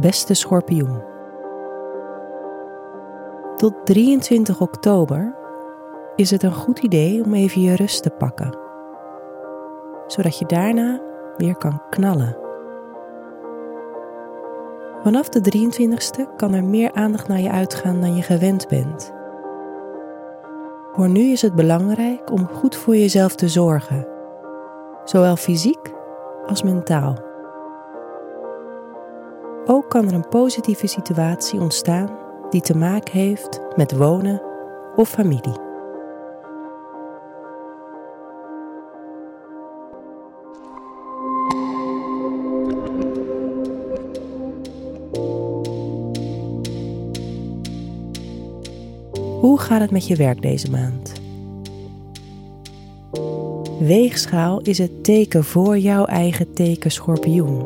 Beste schorpioen. Tot 23 oktober is het een goed idee om even je rust te pakken, zodat je daarna weer kan knallen. Vanaf de 23ste kan er meer aandacht naar je uitgaan dan je gewend bent. Voor nu is het belangrijk om goed voor jezelf te zorgen, zowel fysiek als mentaal. Ook kan er een positieve situatie ontstaan die te maken heeft met wonen of familie. Hoe gaat het met je werk deze maand? Weegschaal is het teken voor jouw eigen teken schorpioen.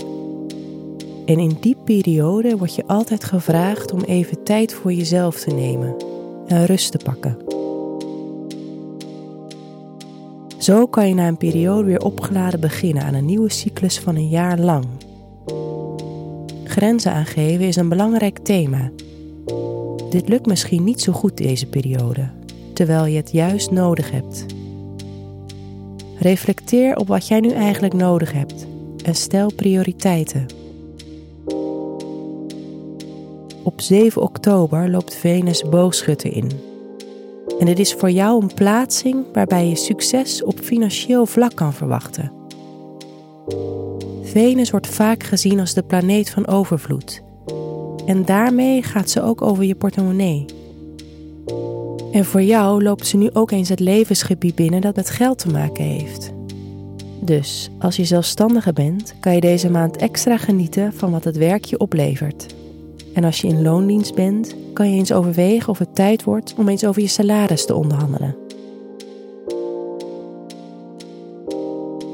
En in die periode word je altijd gevraagd om even tijd voor jezelf te nemen en rust te pakken. Zo kan je na een periode weer opgeladen beginnen aan een nieuwe cyclus van een jaar lang. Grenzen aangeven is een belangrijk thema. Dit lukt misschien niet zo goed deze periode, terwijl je het juist nodig hebt. Reflecteer op wat jij nu eigenlijk nodig hebt en stel prioriteiten. Op 7 oktober loopt Venus boogschutter in. En dit is voor jou een plaatsing waarbij je succes op financieel vlak kan verwachten. Venus wordt vaak gezien als de planeet van overvloed. En daarmee gaat ze ook over je portemonnee. En voor jou loopt ze nu ook eens het levensgebied binnen dat met geld te maken heeft. Dus als je zelfstandige bent, kan je deze maand extra genieten van wat het werk je oplevert. En als je in loondienst bent, kan je eens overwegen of het tijd wordt om eens over je salaris te onderhandelen.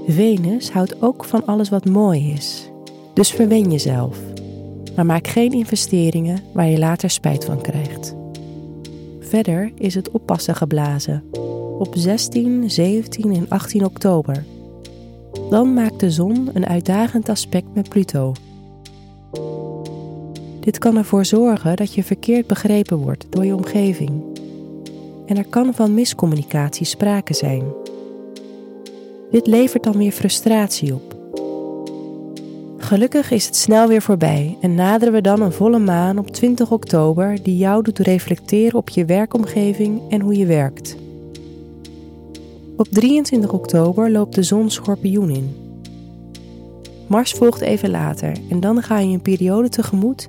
Venus houdt ook van alles wat mooi is. Dus verwen jezelf. Maar maak geen investeringen waar je later spijt van krijgt. Verder is het oppassen geblazen. Op 16, 17 en 18 oktober. Dan maakt de zon een uitdagend aspect met Pluto. Dit kan ervoor zorgen dat je verkeerd begrepen wordt door je omgeving. En er kan van miscommunicatie sprake zijn. Dit levert dan weer frustratie op. Gelukkig is het snel weer voorbij en naderen we dan een volle maan op 20 oktober die jou doet reflecteren op je werkomgeving en hoe je werkt. Op 23 oktober loopt de zon schorpioen in. Mars volgt even later en dan ga je een periode tegemoet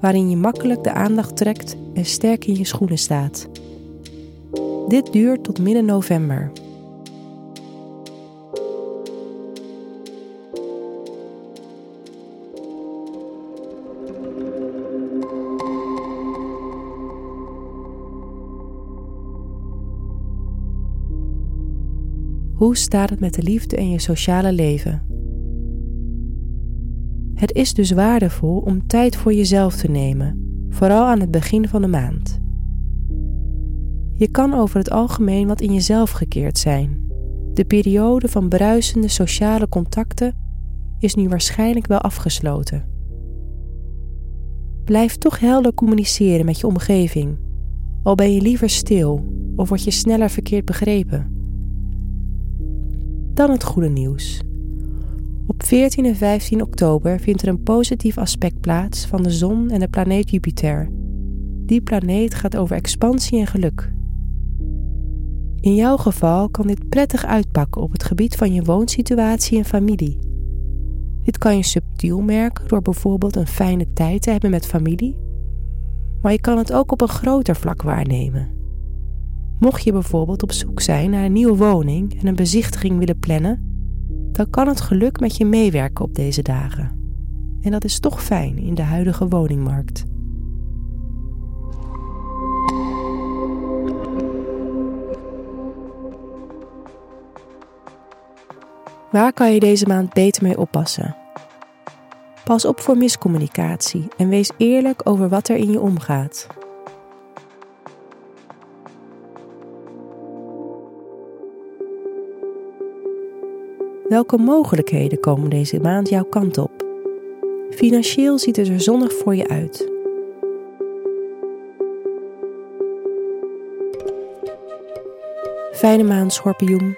waarin je makkelijk de aandacht trekt en sterk in je schoenen staat. Dit duurt tot midden november. Hoe staat het met de liefde en je sociale leven? Het is dus waardevol om tijd voor jezelf te nemen, vooral aan het begin van de maand. Je kan over het algemeen wat in jezelf gekeerd zijn. De periode van bruisende sociale contacten is nu waarschijnlijk wel afgesloten. Blijf toch helder communiceren met je omgeving, al ben je liever stil of word je sneller verkeerd begrepen. Dan het goede nieuws. Op 14 en 15 oktober vindt er een positief aspect plaats van de zon en de planeet Jupiter. Die planeet gaat over expansie en geluk. In jouw geval kan dit prettig uitpakken op het gebied van je woonsituatie en familie. Dit kan je subtiel merken door bijvoorbeeld een fijne tijd te hebben met familie, maar je kan het ook op een groter vlak waarnemen. Mocht je bijvoorbeeld op zoek zijn naar een nieuwe woning en een bezichtiging willen plannen, dan kan het geluk met je meewerken op deze dagen. En dat is toch fijn in de huidige woningmarkt. Waar kan je deze maand beter mee oppassen? Pas op voor miscommunicatie en wees eerlijk over wat er in je omgaat. Welke mogelijkheden komen deze maand jouw kant op? Financieel ziet het er zonnig voor je uit. Fijne maand, schorpioen.